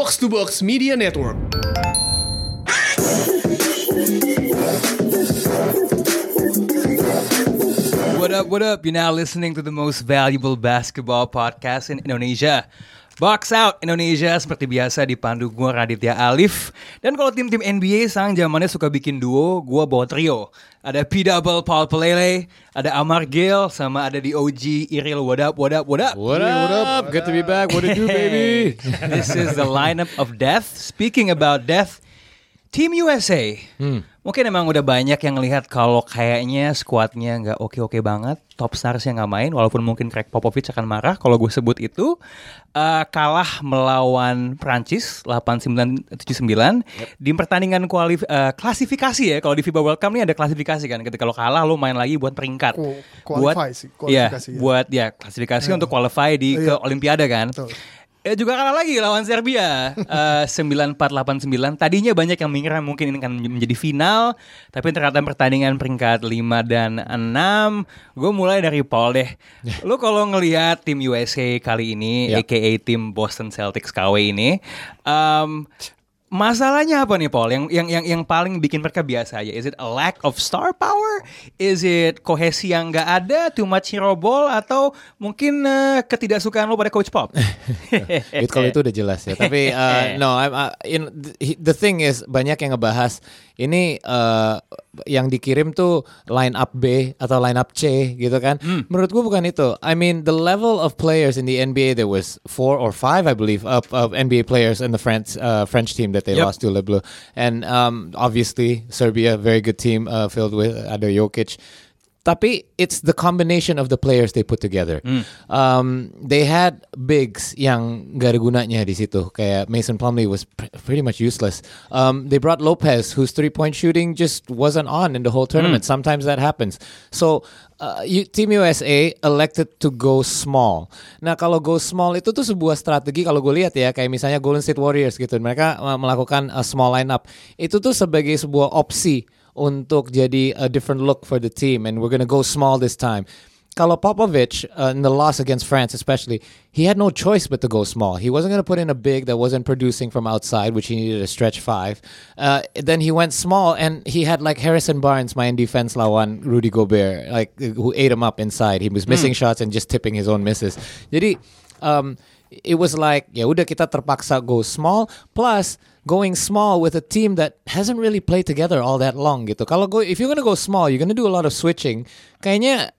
Box to Box Media Network. What up, what up? You're now listening to the most valuable basketball podcast in Indonesia. Box Out Indonesia seperti biasa dipandu gue Raditya Alif Dan kalau tim-tim NBA sang zamannya suka bikin duo Gue bawa trio Ada P Double Paul Pelele Ada Amar Gil Sama ada di OG Iril What up, what up, what up What up? What up? Good to be back. What it do, baby? This is the lineup of death Speaking about death Team USA Hmm. Mungkin emang udah banyak yang ngelihat kalau kayaknya skuadnya nggak oke-oke banget, top stars yang nggak main, walaupun mungkin Craig Popovich akan marah kalau gue sebut itu Eh, kalah melawan Prancis 8979 di pertandingan kualif eh, klasifikasi ya. Kalau di FIBA World Cup nih ada klasifikasi kan. Ketika lo kalah lo main lagi buat peringkat. Ku- buat qualify sih, iya, kualifikasi ya. buat ya klasifikasi untuk qualify di ke Iya. Olimpiade kan. Betul. Eh, juga kalah lagi lawan Serbia eh 9489. Tadinya banyak yang mengira mungkin ini akan menjadi final, tapi ternyata pertandingan peringkat 5 dan 6. Gue mulai dari Paul deh. Lu kalau ngelihat tim USA kali ini, Ya. aka tim Boston Celtics KW ini, em, Masalahnya apa nih Paul? Yang yang yang yang paling bikin mereka biasa aja. Is it a lack of star power? Is it kohesi yang nggak ada, too much hero ball atau mungkin eh, ketidaksukaan lo pada coach Pop? It, kalau itu udah jelas ya. Tapi uh, no, I'm, uh, in, the, thing is banyak yang ngebahas ini uh, yang dikirim tuh line up B atau line up C gitu kan. Menurut gua bukan itu. I mean the level of players in the NBA there was four or five I believe of, of NBA players in the French uh, French team that they Yep. lost to Le Bleu. And um, obviously Serbia very good team uh, filled with ada Jokic. Tapi it's the combination of the players they put together. Um, they had bigs yang gak ada gunanya di situ. Kayak Mason Plumlee was pr- pretty much useless. Um, they brought Lopez, whose three point shooting just wasn't on in the whole tournament. Sometimes that happens. So uh, you, Team USA elected to go small. Nah kalau go small itu tuh sebuah strategi kalau gue lihat ya kayak misalnya Golden State Warriors gitu. Mereka uh, melakukan a small lineup. Itu tuh sebagai sebuah opsi untuk jadi a different look for the team and we're gonna go small this time. Kalau Popovich uh, in the loss against France, especially, he had no choice but to go small. He wasn't going to put in a big that wasn't producing from outside, which he needed a stretch five. Uh, then he went small, and he had like Harrison Barnes, main defense lawan Rudy Gobert, like who ate him up inside. He was missing shots and just tipping his own misses. Jadi um, it was like ya udah kita terpaksa go small plus going small with a team that hasn't really played together all that long gitu. Kalau go if you're gonna go small, you're gonna do a lot of switching. Kayaknya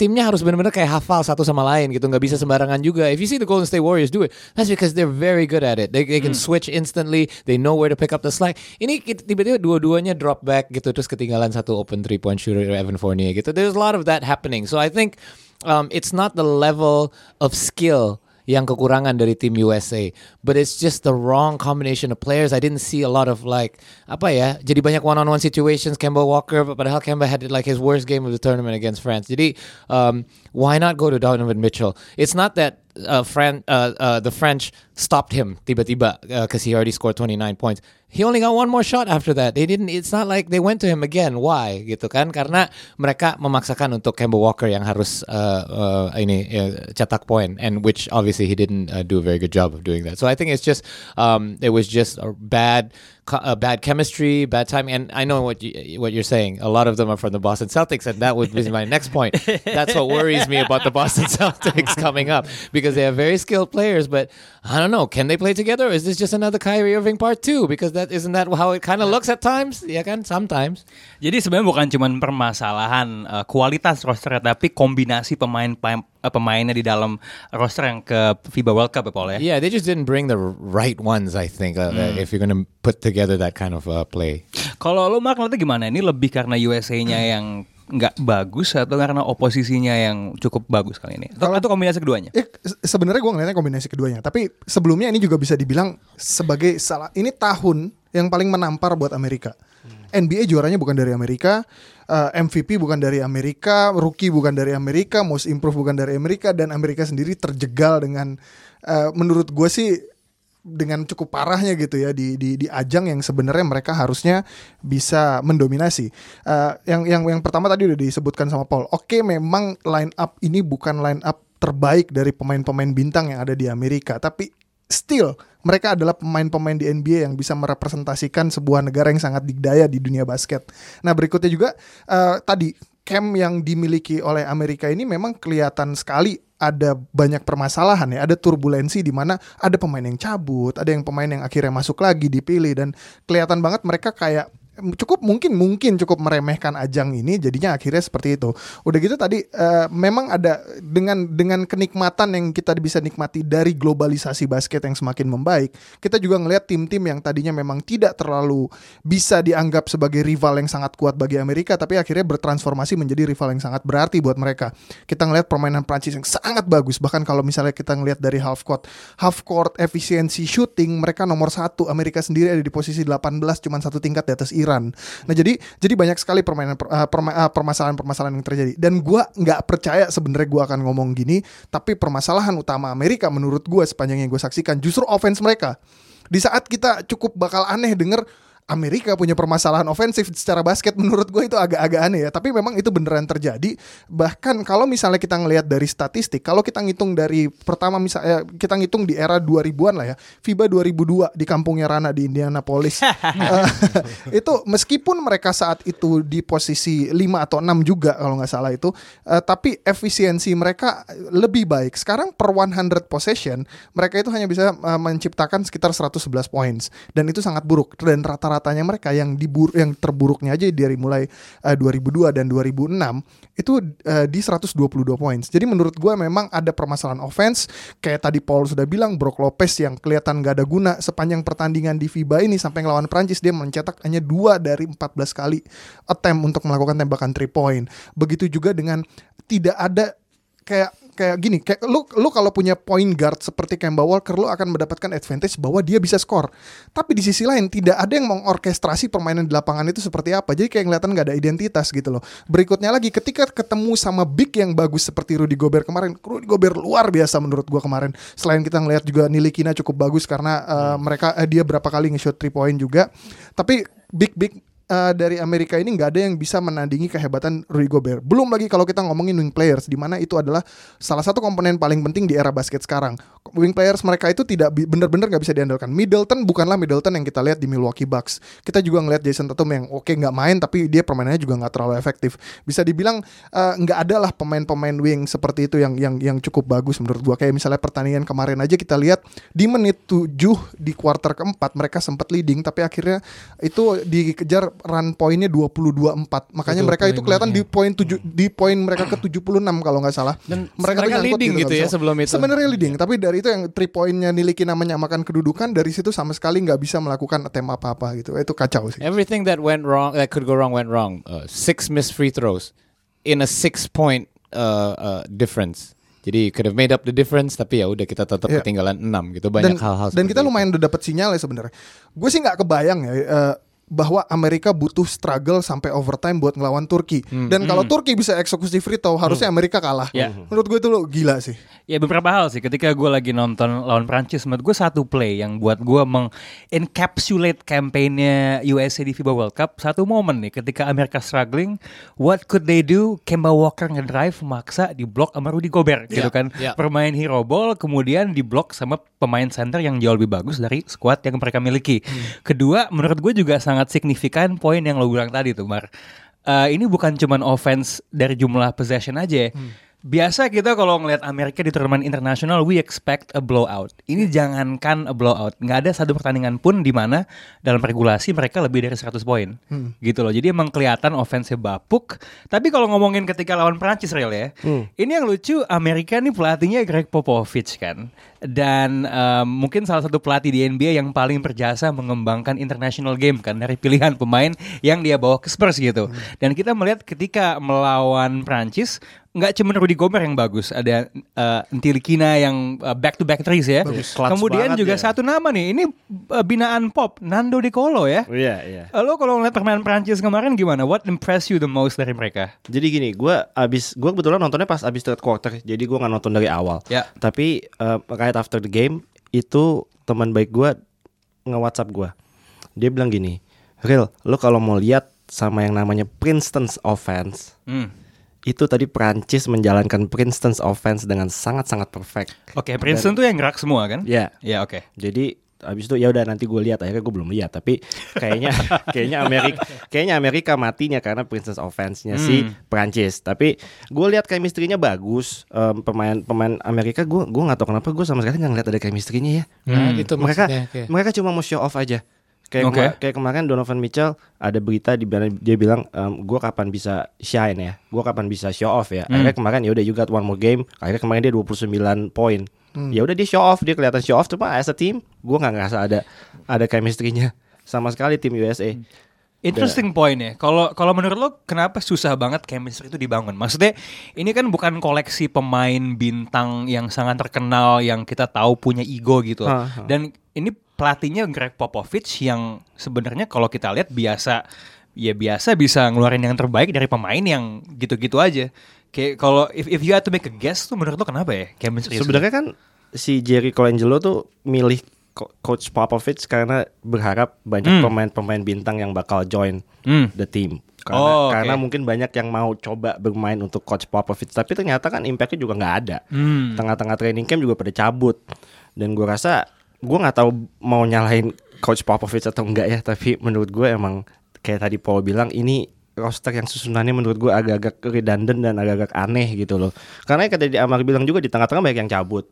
timnya harus benar-benar kayak hafal satu sama lain gitu nggak bisa sembarangan juga. If you see the Golden State Warriors do it that's because they're very good at it. They, they can switch instantly. They know where to pick up the slack. Ini tiba-tiba dua-duanya drop back gitu terus ketinggalan satu open three point shooter Evan Fournier gitu. There's a lot of that happening. So I think um, it's not the level of skill yang kekurangan dari tim USA. But it's just the wrong combination of players. I didn't see a lot of like apa ya? Jadi banyak one-on-one situations. Kemba Walker, padahal Kemba had like his worst game of the tournament against France. Jadi um, why not go to Donovan Mitchell? It's not that uh, Fran- uh, uh, the French stopped him tiba-tiba because he already scored 29 points. He only got one more shot after that. They didn't. It's not like they went to him again. Why? Gitu kan? Karena mereka memaksakan untuk Kemba Walker yang harus uh, uh, ini uh, cetak poin, and which obviously he didn't uh, do a very good job of doing that. So I think it's just um, it was just a bad. A bad chemistry, bad timing, and I know what you, what you're saying. A lot of them are from the Boston Celtics, and that would be my next point. That's what worries me about the Boston Celtics coming up because they have very skilled players, but I don't know. Can they play together? Or is this just another Kyrie Irving part two? Because that isn't that how it kind of looks at times. Yeah, kan sometimes. Jadi sebenarnya bukan cuma permasalahan eh, kualitas roster tapi kombinasi pemain eh, pemainnya di dalam roster yang ke FIBA World Cup ya Paul ya. Yeah, they just didn't bring the right ones. I think uh, if you're gonna put together that kind of uh, play. Kalau lo Mark ngeliatnya gimana? Ini lebih karena USA-nya yang nggak bagus atau karena oposisinya yang cukup bagus kali ini? Atau, Kalau- atau kombinasi keduanya? Eh, se- sebenarnya gue ngeliatnya kombinasi keduanya. Tapi sebelumnya ini juga bisa dibilang sebagai salah. Ini tahun yang paling menampar buat Amerika. NBA juaranya bukan dari Amerika, eh, MVP bukan dari Amerika, rookie bukan dari Amerika, most improve bukan dari Amerika, dan Amerika sendiri terjegal dengan, eh, menurut gue sih dengan cukup parahnya gitu ya di di, di ajang yang sebenarnya mereka harusnya bisa mendominasi. Eh, yang yang yang pertama tadi udah disebutkan sama Paul. Oke, memang line up ini bukan line up terbaik dari pemain-pemain bintang yang ada di Amerika, tapi still Mereka adalah pemain-pemain di NBA yang bisa merepresentasikan sebuah negara yang sangat digdaya di dunia basket. Nah berikutnya juga eh, tadi camp yang dimiliki oleh Amerika ini memang kelihatan sekali ada banyak permasalahan ya, ada turbulensi di mana ada pemain yang cabut, ada yang pemain yang akhirnya masuk lagi dipilih dan kelihatan banget mereka kayak cukup mungkin mungkin cukup meremehkan ajang ini jadinya akhirnya seperti itu. Udah gitu tadi eh, memang ada dengan dengan kenikmatan yang kita bisa nikmati dari globalisasi basket yang semakin membaik, kita juga ngelihat tim-tim yang tadinya memang tidak terlalu bisa dianggap sebagai rival yang sangat kuat bagi Amerika tapi akhirnya bertransformasi menjadi rival yang sangat berarti buat mereka. Kita ngelihat permainan Prancis yang sangat bagus bahkan kalau misalnya kita ngelihat dari half court half court efisiensi shooting mereka nomor satu Amerika sendiri ada di posisi 18 cuma satu tingkat di atas Iran. Nah jadi jadi banyak sekali permainan per- perma- uh, permasalahan-permasalahan yang terjadi. Dan gua nggak percaya sebenarnya gua akan ngomong gini tapi permasalahan utama Amerika menurut gua sepanjang yang gue saksikan justru offense mereka. Di saat kita cukup bakal aneh denger Amerika punya permasalahan ofensif secara basket menurut gue itu agak-agak aneh ya. Tapi memang itu beneran terjadi. Bahkan kalau misalnya kita ngelihat dari statistik kalau kita ngitung dari pertama misalnya kita ngitung di era 2000-an lah ya FIBA 2002 di kampungnya Rana di Indianapolis. Eh, itu meskipun mereka saat itu di posisi 5 atau 6 juga kalau nggak salah itu eh, tapi efisiensi mereka lebih baik. Sekarang per 100 possession mereka itu hanya bisa eh, menciptakan sekitar 111 points. Dan itu sangat buruk. Dan rata-ratanya mereka yang yang terburuknya aja dari mulai eh, 2002 dan 2006 itu eh, di 122 points. Jadi menurut gue memang ada permasalahan offense. Kayak tadi Paul sudah bilang Brook Lopez yang kelihatan gak ada guna sepanjang pertandingan di FIBA ini sampai ngelawan Prancis dia mencetak hanya dua dari 14 kali attempt untuk melakukan tembakan three point. Begitu juga dengan tidak ada kayak kayak gini kayak lu lu kalau punya point guard seperti Kemba Walker lu akan mendapatkan advantage bahwa dia bisa skor. Tapi di sisi lain tidak ada yang mengorkestrasi permainan di lapangan itu seperti apa. Jadi kayak kelihatan nggak ada identitas gitu loh. Berikutnya lagi ketika ketemu sama big yang bagus seperti Rudy Gobert kemarin Rudy Gobert luar biasa menurut gua kemarin. Selain kita ngelihat juga Nilikina cukup bagus karena uh, mereka eh, dia berapa kali nge-shot 3 point juga. Tapi big big uh, dari Amerika ini nggak ada yang bisa menandingi kehebatan Rudy Gobert. Belum lagi kalau kita ngomongin wing players, di mana itu adalah salah satu komponen paling penting di era basket sekarang. Wing players mereka itu tidak benar-benar nggak bisa diandalkan. Middleton bukanlah Middleton yang kita lihat di Milwaukee Bucks. Kita juga ngelihat Jason Tatum yang oke nggak main, tapi dia permainannya juga nggak terlalu efektif. Bisa dibilang uh, nggak ada lah pemain-pemain wing seperti itu yang yang yang cukup bagus menurut gua. Kayak misalnya pertandingan kemarin aja kita lihat di menit 7 di kuarter keempat mereka sempat leading, tapi akhirnya itu dikejar run poinnya 22-4 makanya Betul, mereka itu kelihatan di poin tujuh di poin mereka ke 76 kalau nggak salah Dan mereka, mereka leading nggak gitu ya sebelum itu. sebenarnya leading tapi dari itu yang three pointnya Nilikina menyamakan kedudukan dari situ sama sekali nggak bisa melakukan attempt apa-apa gitu itu kacau sih Everything that went wrong, that could go wrong, went wrong. Uh, six missed free throws in a six-point uh, uh, difference. Jadi you could have made up the difference, tapi ya udah kita tetap Iya. ketinggalan enam gitu. dan, Banyak hal-hal. dan seperti kita itu. lumayan udah dapat sinyal ya sebenarnya gue sih nggak kebayang ya eh, bahwa Amerika butuh struggle sampai overtime buat ngelawan Turki. Hmm. dan kalau Turki bisa eksekusi free throw harusnya Amerika kalah. Ya. menurut gue itu lo gila sih. Ya beberapa hal sih. Ketika gue lagi nonton lawan Prancis menurut gue satu play yang buat gue mengencapsulate campaignnya USA di FIBA World Cup satu momen nih ketika Amerika struggling what could they do? Kemba Walker ngedrive maksa di blok sama Rudy Gobert gitu Ya, kan. Ya. bermain hero ball kemudian di blok sama pemain center yang jauh lebih bagus dari squad yang mereka miliki. Kedua menurut gue juga sangat signifikan poin yang lo bilang tadi tuh Mar Eh, ini bukan cuman offense dari jumlah possession aja. ya. Biasa kita kalau ngelihat Amerika di turnamen internasional, we expect a blowout. Ini jangankan a blowout, nggak ada satu pertandingan pun di mana dalam regulasi mereka lebih dari 100 poin, gitu loh. Jadi emang kelihatan offense bapuk. Tapi kalau ngomongin ketika lawan Prancis real ya, ini yang lucu Amerika nih pelatihnya Greg Popovich kan, dan em, mungkin salah satu pelatih di NBA yang paling berjasa mengembangkan international game kan dari pilihan pemain yang dia bawa ke Spurs gitu. Dan kita melihat ketika melawan Prancis nggak cuma Rudy Gobert yang bagus, ada uh, Ntilikina yang back to back threes ya. Clutch Kemudian juga ya. satu nama nih, ini uh, binaan pop Nando De Colo ya. Iya, iya. Uh, Lo kalau ngeliat permainan Prancis kemarin gimana? What impress you the most dari mereka? Jadi gini, gue abis gue kebetulan nontonnya pas abis third quarter, jadi gue nggak nonton dari awal. Ya. Tapi eh, right after the game itu teman baik gue nge-WhatsApp gue. Dia bilang gini, Real, lo kalau mau lihat sama yang namanya Princeton's offense, Hmm. Itu tadi Prancis menjalankan Princeton's offense dengan sangat-sangat perfect. Oke, Princeton tuh yang gerak semua kan? Ya, Ya oke. jadi Habis itu ya udah nanti gue lihat akhirnya gue belum lihat tapi kayaknya kayaknya Amerika kayaknya Amerika matinya karena princess offense-nya si Prancis. Tapi gue lihat chemistry-nya bagus. Em, pemain pemain Amerika gue gue nggak tahu kenapa gue sama sekali nggak ngeliat ada chemistry-nya ya. Nah, gitu mereka maksudnya, kayak- mereka cuma mau show off aja. Kayak Oke. kema- kayak kemarin Donovan Mitchell ada berita di mana dia bilang gue kapan bisa shine ya, gue kapan bisa show off ya. Akhirnya kemarin ya udah you got one more game. Akhirnya kemarin dia 29 poin. Ya udah dia show off, dia kelihatan show off cuma as a team gue nggak ngerasa ada ada chemistry-nya sama sekali tim USA. Interesting point ya. Kalau kalau menurut lo kenapa susah banget chemistry itu dibangun? Maksudnya ini kan bukan koleksi pemain bintang yang sangat terkenal yang kita tahu punya ego gitu. Ha, ha. Dan ini pelatihnya Greg Popovich yang sebenarnya kalau kita lihat biasa ya biasa bisa ngeluarin yang terbaik dari pemain yang gitu-gitu aja. Kayak kalau if, if you had to make a guess tuh menurut lo kenapa ya chemistry? Sebenarnya kan si Jerry Colangelo tuh milih Co- coach Popovich karena berharap banyak pemain-pemain bintang yang bakal join Hmm. the team. Karena, Oh, oke. karena mungkin banyak yang mau coba bermain untuk coach Popovich, tapi ternyata kan impactnya juga nggak ada. Hmm. Tengah-tengah training camp juga pada cabut. Dan gue rasa gue nggak tahu mau nyalahin coach Popovich atau enggak ya, tapi menurut gue emang kayak tadi Paul bilang ini roster yang susunannya menurut gue agak-agak redundant dan agak-agak aneh gitu loh. Karena kayak tadi Amar bilang juga di tengah-tengah banyak yang cabut.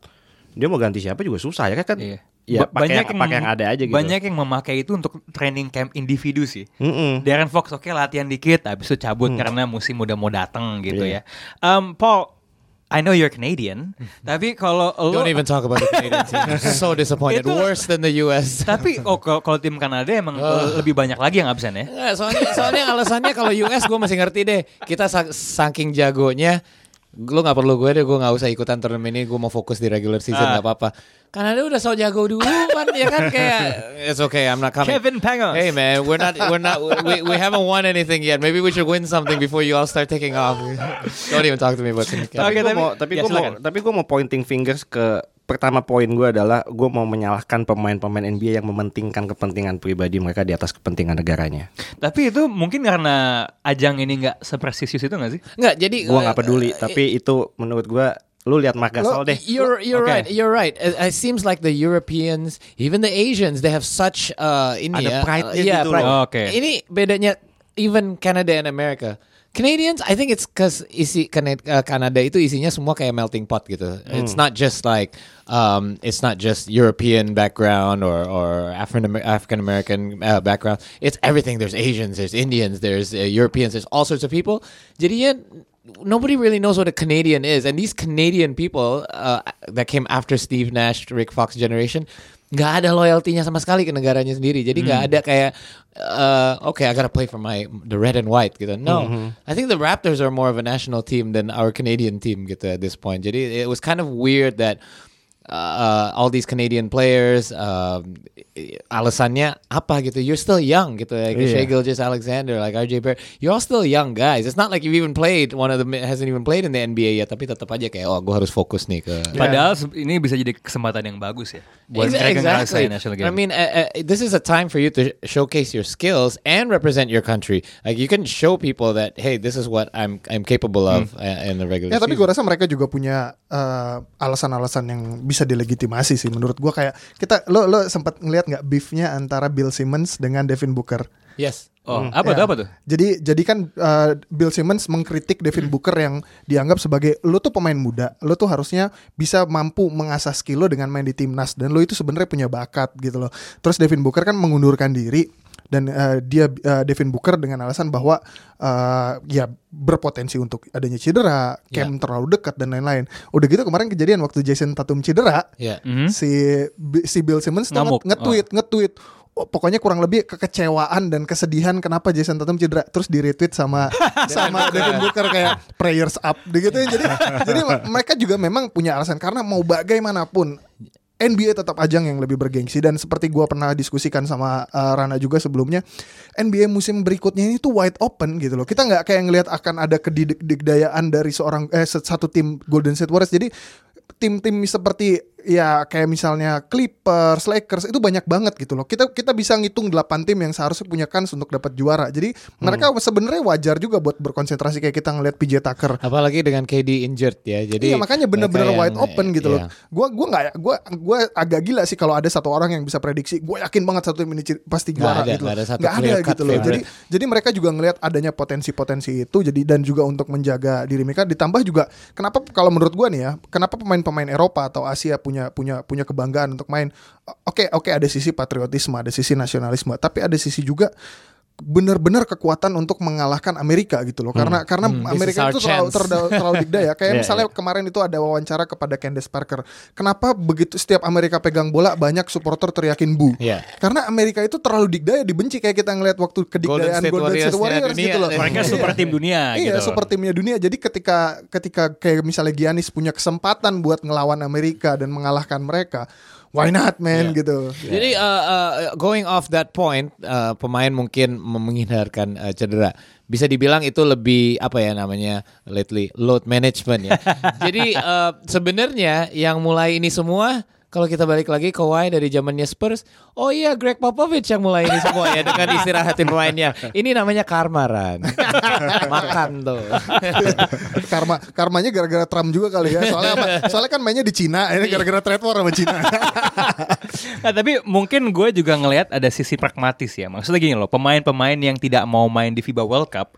Dia mau ganti siapa juga susah ya kan? Iya. Ya pakai yang, pakai yang ada aja gitu. Banyak yang memakai itu untuk training camp individu sih. Mm-mm. Darren Fox oke latihan dikit, habis itu cabut karena musim udah mau datang gitu. Iya. ya. Um, Paul, I know you're Canadian, tapi kalau lo Don't even talk about the Canadian team. so disappointed. Itu- Worse than the US. tapi oh kalau kalau tim Kanada emang Oh. lebih banyak lagi yang absen ya. Nggak, soalnya soalnya alasannya kalau US gue masih ngerti deh. Kita sa- saking jagonya, lu nggak perlu gue deh. Gue nggak usah ikutan turnamen ini. Gue mau fokus di regular season Ah. nggak apa-apa. Kanada udah so jago duluan ya kan kayak it's okay. I'm not coming. Kevin Pangos. Hey man, we're not we're not we, we haven't won anything yet. Maybe we should win something before you all start taking off. Don't even talk to me about Canada. Tapi Oke, gue tapi- mau, tapi ya, gue mau, tapi gue mau pointing fingers ke pertama poin gue adalah gue mau menyalahkan pemain-pemain NBA yang mementingkan kepentingan pribadi mereka di atas kepentingan negaranya. Tapi itu mungkin karena ajang ini nggak seprestisius itu nggak sih? Nggak, jadi Gue nggak uh, peduli, uh, tapi itu menurut gue, lu lihat Marc Gasol deh. You're you're Okay. right. You're right. It, it seems like the Europeans, even the Asians, they have such uh ini Ada ya, pride-nya uh, yeah, gitu pride. loh. Oke. Ini bedanya even Canada and America. Canadians, I think it's cause isi uh, Canada itu isinya semua kayak melting pot gitu. It's not just like um, it's not just European background or or African African American uh, background. It's everything. There's Asians, there's Indians, there's uh, Europeans, there's all sorts of people. Jadinya nobody really knows what a Canadian is, and these Canadian people uh, that came after Steve Nash, Rick Fox generation, nggak ada loyaltinya sama sekali ke negaranya sendiri. Jadi nggak ada kayak, uh, okay, I gotta play for my the red and white gitu. No, I think the Raptors are more of a national team than our Canadian team gitu at this point. Jadi it was kind of weird that. Uh, all these Canadian players, um, alasannya apa gitu? You're still young gitu, like Iya. Shea Gilgeous Alexander, like RJ Barrett. You're all still young guys. It's not like you've even played. One of them hasn't even played in the NBA yet. Tapi tetap aja kayak, oh, gue harus fokus nih ke. Padahal se- ini bisa jadi kesempatan yang bagus ya buat Exa- mereka ngerasain national game. I mean, uh, uh, this is a time for you to showcase your skills and represent your country. Like you can show people that, hey, this is what I'm I'm capable of uh, in the regular Ya tapi gue rasa mereka juga punya eh, alasan-alasan yang bisa dilegitimasi sih menurut gue kayak kita lo lo sempat ngelihat nggak beefnya antara Bill Simmons dengan Devin Booker. yes. oh, apa Ya. tuh apa tuh? Jadi jadi kan eh, Bill Simmons mengkritik Devin Booker yang dianggap sebagai lo tuh pemain muda, lo tuh harusnya bisa mampu mengasah skill lo dengan main di timnas dan lo itu sebenarnya punya bakat gitu loh. Terus Devin Booker kan mengundurkan diri dan eh, dia eh, Devin Booker dengan alasan bahwa eh, ya berpotensi untuk adanya cedera, Ya. camp terlalu dekat dan lain-lain. Udah gitu kemarin kejadian waktu Jason Tatum cedera, Yeah. Mhm. si si Bill Simmons nge-tweet, nge-tweet oh, pokoknya kurang lebih kekecewaan dan kesedihan kenapa Jason Tatum cedera terus di retweet sama sama Devin Booker kayak prayers up gitu jadi jadi mereka juga memang punya alasan karena mau bagaimanapun NBA tetap ajang yang lebih bergengsi. Dan seperti gua pernah diskusikan sama uh, Rana juga sebelumnya NBA musim berikutnya ini tuh wide open gitu loh. Kita nggak kayak ngelihat akan ada kedidikdayaan dari seorang eh satu tim Golden State Warriors. Jadi tim-tim seperti ya kayak misalnya Clippers, Lakers itu banyak banget gitu loh. Kita kita bisa ngitung 8 tim yang seharusnya punya kans untuk dapat juara. Jadi mereka sebenarnya wajar juga buat berkonsentrasi kayak kita ngeliat PJ Tucker. Apalagi dengan KD injured ya. Jadi iya makanya bener-bener wide open gitu loh. iya. Gua gua nggak gua gua agak gila sih kalau ada satu orang yang bisa prediksi. Gue yakin banget satu tim ini pasti juara ada, gitu. loh. ada satu Nggak ada gitu loh. Jadi jadi mereka juga ngelihat adanya potensi-potensi itu. Jadi dan juga untuk menjaga diri mereka. Ditambah juga kenapa kalau menurut gua nih ya, kenapa pemain-pemain Eropa atau Asia punya punya punya kebanggaan untuk main. Oke oke ada sisi patriotisme, ada sisi nasionalisme, tapi ada sisi juga benar-benar kekuatan untuk mengalahkan Amerika gitu loh. Karena karena Hmm, this Amerika is our itu terlalu, terlalu terlalu dikdaya kayak Iya, misalnya kemarin itu ada wawancara kepada Candace Parker. Kenapa begitu setiap Amerika pegang bola banyak supporter teriakin bu Iya. karena Amerika itu terlalu dikdaya dibenci. Kayak kita ngeliat waktu kedikdayaan State Golden State Warriors-nya Warriors dunia, gitu loh. Mereka Iya. super tim dunia Iya, gitu. super timnya dunia. Jadi ketika ketika kayak misalnya Giannis punya kesempatan buat ngelawan Amerika dan mengalahkan mereka, why not man gitu. Jadi uh, uh, going off that point, uh, pemain mungkin menghindarkan uh, cedera. Bisa dibilang itu lebih apa ya namanya lately load management ya. Jadi uh, sebenarnya yang mulai ini semua kalau kita balik lagi Kawhi dari zamannya Spurs, oh iya Greg Popovich yang mulai ini semua ya dengan istirahatin pemainnya. Ini namanya karma Ran. Makan tuh. Karma karmanya gara-gara Trump juga kali ya. Soalnya apa? Soalnya kan mainnya di Cina, ini gara-gara trade war sama Cina. Nah, tapi mungkin gue juga ngelihat ada sisi pragmatis ya. Maksudnya gini loh, pemain-pemain yang tidak mau main di FIBA World Cup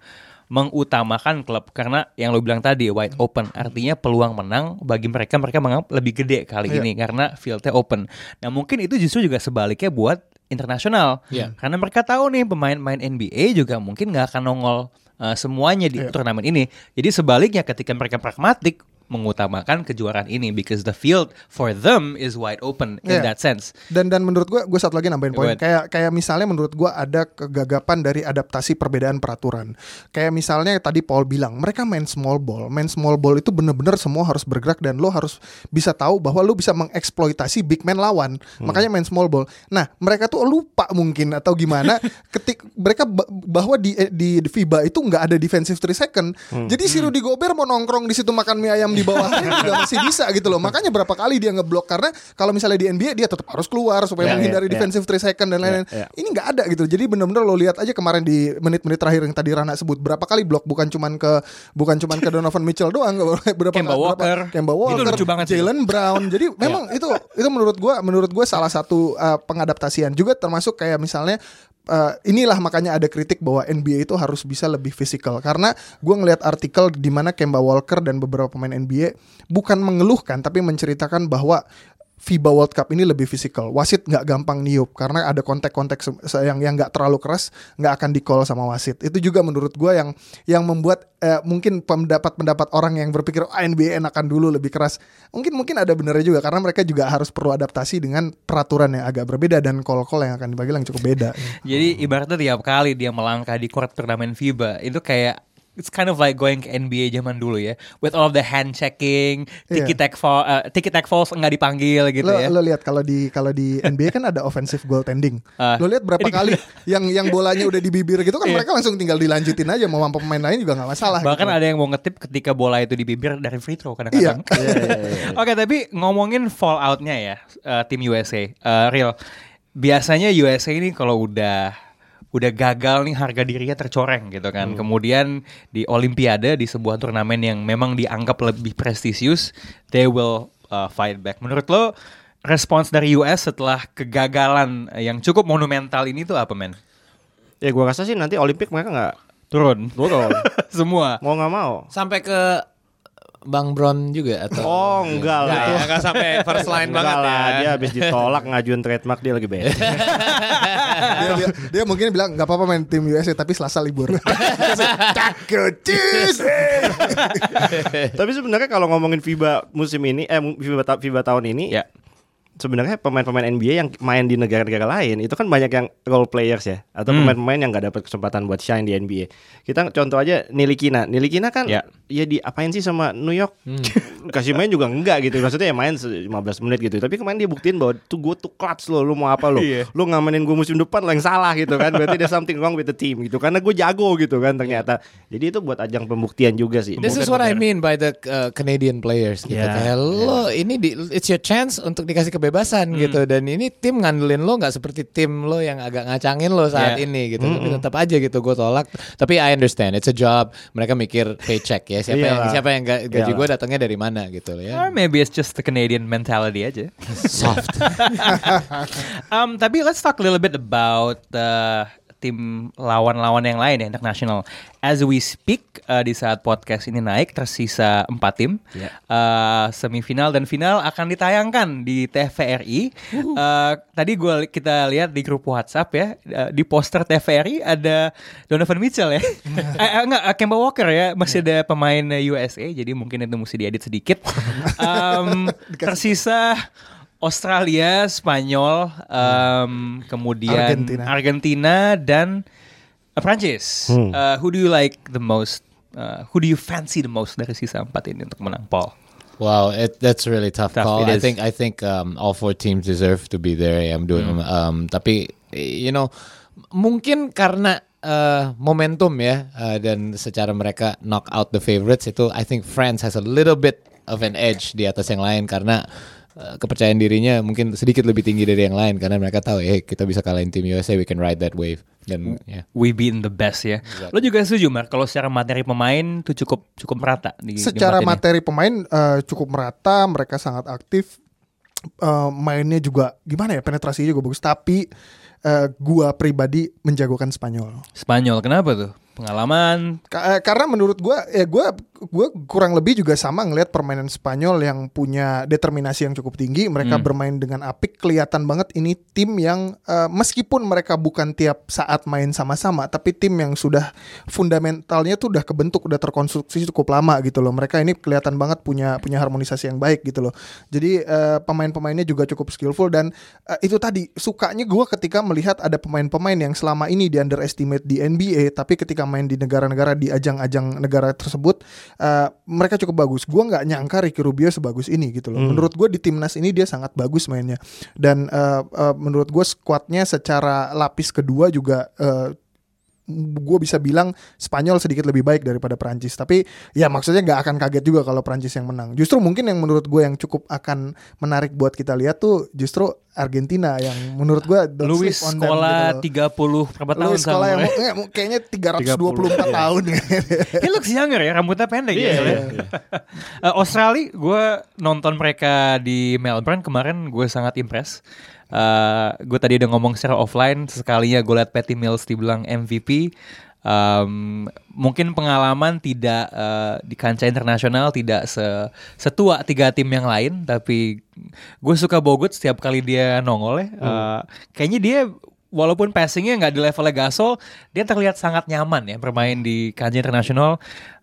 mengutamakan klub karena yang lo bilang tadi wide open artinya peluang menang bagi mereka mereka menganggap lebih gede kali Iya. ini karena fieldnya open. Nah mungkin itu justru juga sebaliknya buat internasional Iya. karena mereka tahu nih pemain-pemain NBA juga mungkin nggak akan nongol uh, semuanya di Iya. turnamen ini. Jadi sebaliknya ketika mereka pragmatik mengutamakan kejuaraan ini because the field for them is wide open in Iya. that sense. Dan dan menurut gua gue satu lagi nambahin poin kayak kayak misalnya menurut gua ada kegagapan dari adaptasi perbedaan peraturan. Kayak misalnya tadi Paul bilang mereka main small ball, main small ball itu bener-bener semua harus bergerak dan lo harus bisa tahu bahwa lo bisa mengeksploitasi big man lawan. Makanya main small ball. Nah mereka tuh lupa mungkin atau gimana ketik mereka ba- bahwa di di FIBA itu nggak ada defensive 3 second. Jadi si Rudy Gobert mau nongkrong di situ makan mie ayam di bawahnya juga masih bisa gitu loh. Makanya berapa kali dia ngeblok karena kalau misalnya di NBA dia tetap harus keluar supaya Ya, menghindari ya, ya. defensive 3 second dan lain-lain. Ya, ya. Ini nggak ada gitu. Jadi bener-bener lo lihat aja kemarin di menit-menit terakhir yang tadi Rana sebut berapa kali blok bukan cuman ke bukan cuman ke Donovan Mitchell doang berapa Kemba berapa- Walker. Kemba Itu Walker. Jalen Brown. Jadi memang itu itu menurut gua menurut gua salah satu uh, pengadaptasian juga termasuk kayak misalnya uh, inilah makanya ada kritik bahwa NBA itu harus bisa lebih fisikal. Karena gua ngelihat artikel di mana Kemba Walker dan beberapa pemain NBA bukan mengeluhkan tapi menceritakan bahwa FIBA World Cup ini lebih fisikal. Wasit nggak gampang niup karena ada kontak-kontak yang yang nggak terlalu keras, nggak akan di call sama wasit. Itu juga menurut gua yang yang membuat eh, mungkin pendapat-pendapat orang yang berpikir "Ah, NBA enakan dulu lebih keras. Mungkin mungkin ada benernya juga karena mereka juga harus perlu adaptasi dengan peraturan yang agak berbeda dan call-call yang akan dibagi yang cukup beda. Jadi ibaratnya tiap kali dia melangkah di court turnamen FIBA itu kayak it's kind of like going ke NBA zaman dulu ya with all of the hand checking, Iya. tiki tack fall, uh, tiki tack falls nggak dipanggil gitu lo, ya. lo lihat kalau di kalau di NBA kan ada offensive goaltending. Ah. lo lihat berapa Ini- kali yang yang bolanya udah di bibir gitu kan mereka langsung tinggal dilanjutin aja mau mampu pemain lain juga nggak masalah. Bahkan gitu. ada yang mau ngetip ketika bola itu di bibir dari free throw kadang-kadang. Iya. Oke, tapi ngomongin falloutnya ya uh, tim USA, uh, real. Biasanya USA ini kalau udah udah gagal nih harga dirinya tercoreng gitu kan. Kemudian di Olimpiade di sebuah turnamen yang memang dianggap lebih prestisius, they will uh, fight back. Menurut lo respons dari US setelah kegagalan yang cukup monumental ini tuh apa men? Ya gua rasa sih nanti Olimpik mereka nggak Turun. turun. Semua. Mau nggak mau. Sampai ke Bang Bron juga atau Oh enggak lah. Enggak ya, enggak sampai first line Enggak banget lah, ya. dia habis ditolak ngajuin trademark dia lagi beda. dia, dia, dia mungkin bilang nggak apa-apa main tim USA tapi Selasa libur. Tapi sebenarnya kalau ngomongin FIBA musim ini, eh FIBA, ta- FIBA tahun ini, Ya. sebenarnya pemain-pemain NBA yang main di negara-negara lain itu kan banyak yang role players ya atau pemain-pemain yang nggak dapat kesempatan buat shine di NBA. Kita contoh aja Nilikina. Nilikina kan Ya. Ya diapain sih sama New York? Kasih main juga enggak gitu. Maksudnya ya main se- 15 menit gitu. Tapi kemarin dia buktiin bahwa tuh gue tuh clutch lo, lu mau apa lo? Iya. Lu ngamenin gue musim depan lo yang salah gitu kan. Berarti there's something wrong with the team gitu. Karena gue jago gitu kan ternyata. Jadi itu buat ajang pembuktian juga sih. This is what I mean by the uh, Canadian players gitu. Yeah, Kayak lo ini di, it's your chance untuk dikasih kebebasan gitu dan ini tim ngandelin lo nggak seperti tim lo yang agak ngacangin lo saat Yeah. ini gitu. Tapi tetap aja gitu gue tolak. Tapi I understand it's a job. Mereka mikir paycheck ya. Siapa yang Iyalah. siapa yang ga- gaji gue datangnya dari mana gitu loh Or ya. maybe it's just the Canadian mentality aja. Soft. um, tapi let's talk a little bit about uh, tim lawan-lawan yang lain ya internasional. As we speak uh, di saat podcast ini naik tersisa empat tim. Ya. Uh, semifinal dan final akan ditayangkan di TVRI. Uh, tadi gua kita lihat di grup WhatsApp ya uh, di poster TVRI ada Donovan Mitchell ya. eh, eh, enggak uh, Kemba Walker ya masih ada pemain USA jadi mungkin itu mesti diedit sedikit. Um, tersisa Australia, Spanyol, um, kemudian Argentina. Argentina, dan uh, Prancis. Hmm. Uh, who do you like the most? Uh, who do you fancy the most dari sisa empat ini untuk menang, Paul? Wow, it, that's a really tough, Tough, call. I think I think um, all four teams deserve to be there. I'm doing, um, tapi you know, mungkin karena uh, momentum ya uh, dan secara mereka knock out the favorites itu, I think France has a little bit of an edge di atas yang lain karena kepercayaan dirinya mungkin sedikit lebih tinggi dari yang lain karena mereka tahu, eh kita bisa kalahin tim USA, we can ride that wave. Dan ya. We being the best ya. Lo juga setuju, Mar? Kalau secara materi pemain tuh cukup cukup merata di Secara materi pemain eh, cukup merata, mereka sangat aktif. Eh, mainnya juga gimana ya penetrasinya juga bagus. Tapi eh, gua pribadi menjagokan Spanyol. Spanyol, kenapa tuh? Pengalaman. Ka- eh, karena menurut gua ya gua gua kurang lebih juga sama ngelihat permainan Spanyol yang punya determinasi yang cukup tinggi. Mereka bermain dengan apik, kelihatan banget ini tim yang eh, meskipun mereka bukan tiap saat main sama-sama, tapi tim yang sudah fundamentalnya tuh udah kebentuk, udah terkonstruksi cukup lama gitu loh. Mereka ini kelihatan banget punya punya harmonisasi yang baik gitu loh. Jadi eh, pemain-pemainnya juga cukup skillful dan eh, itu tadi sukanya gua ketika melihat ada pemain-pemain yang selama ini di underestimate di NBA, tapi ketika main di negara-negara di ajang-ajang negara tersebut eh, mereka cukup bagus. Gua nggak nyangka Ricky Rubio sebagus ini gitu loh. Menurut gue di timnas ini dia sangat bagus mainnya. Dan eh, eh, menurut gue skuadnya secara lapis kedua juga eh, gue bisa bilang Spanyol sedikit lebih baik daripada Prancis. Tapi ya maksudnya nggak akan kaget juga kalau Prancis yang menang. Justru mungkin yang menurut gue yang cukup akan menarik buat kita lihat tuh justru Argentina yang menurut gue Luis sekolah gitu loh. 30 berapa tahun Luis sekolah yang eh, kayaknya 324 tahun. He looks younger ya, rambutnya pendek ya. Eh, Australia, gue nonton mereka di Melbourne kemarin, gue sangat impress. Eh gue tadi udah ngomong secara offline, sekalinya gue liat Patty Mills dibilang MVP. Um, mungkin pengalaman tidak eh, di kancah internasional tidak se setua tiga tim yang lain, tapi gue suka Bogut setiap kali dia nongol ya. Eh, kayaknya dia walaupun passingnya nggak di levelnya Gasol, dia terlihat sangat nyaman ya bermain di kancah internasional.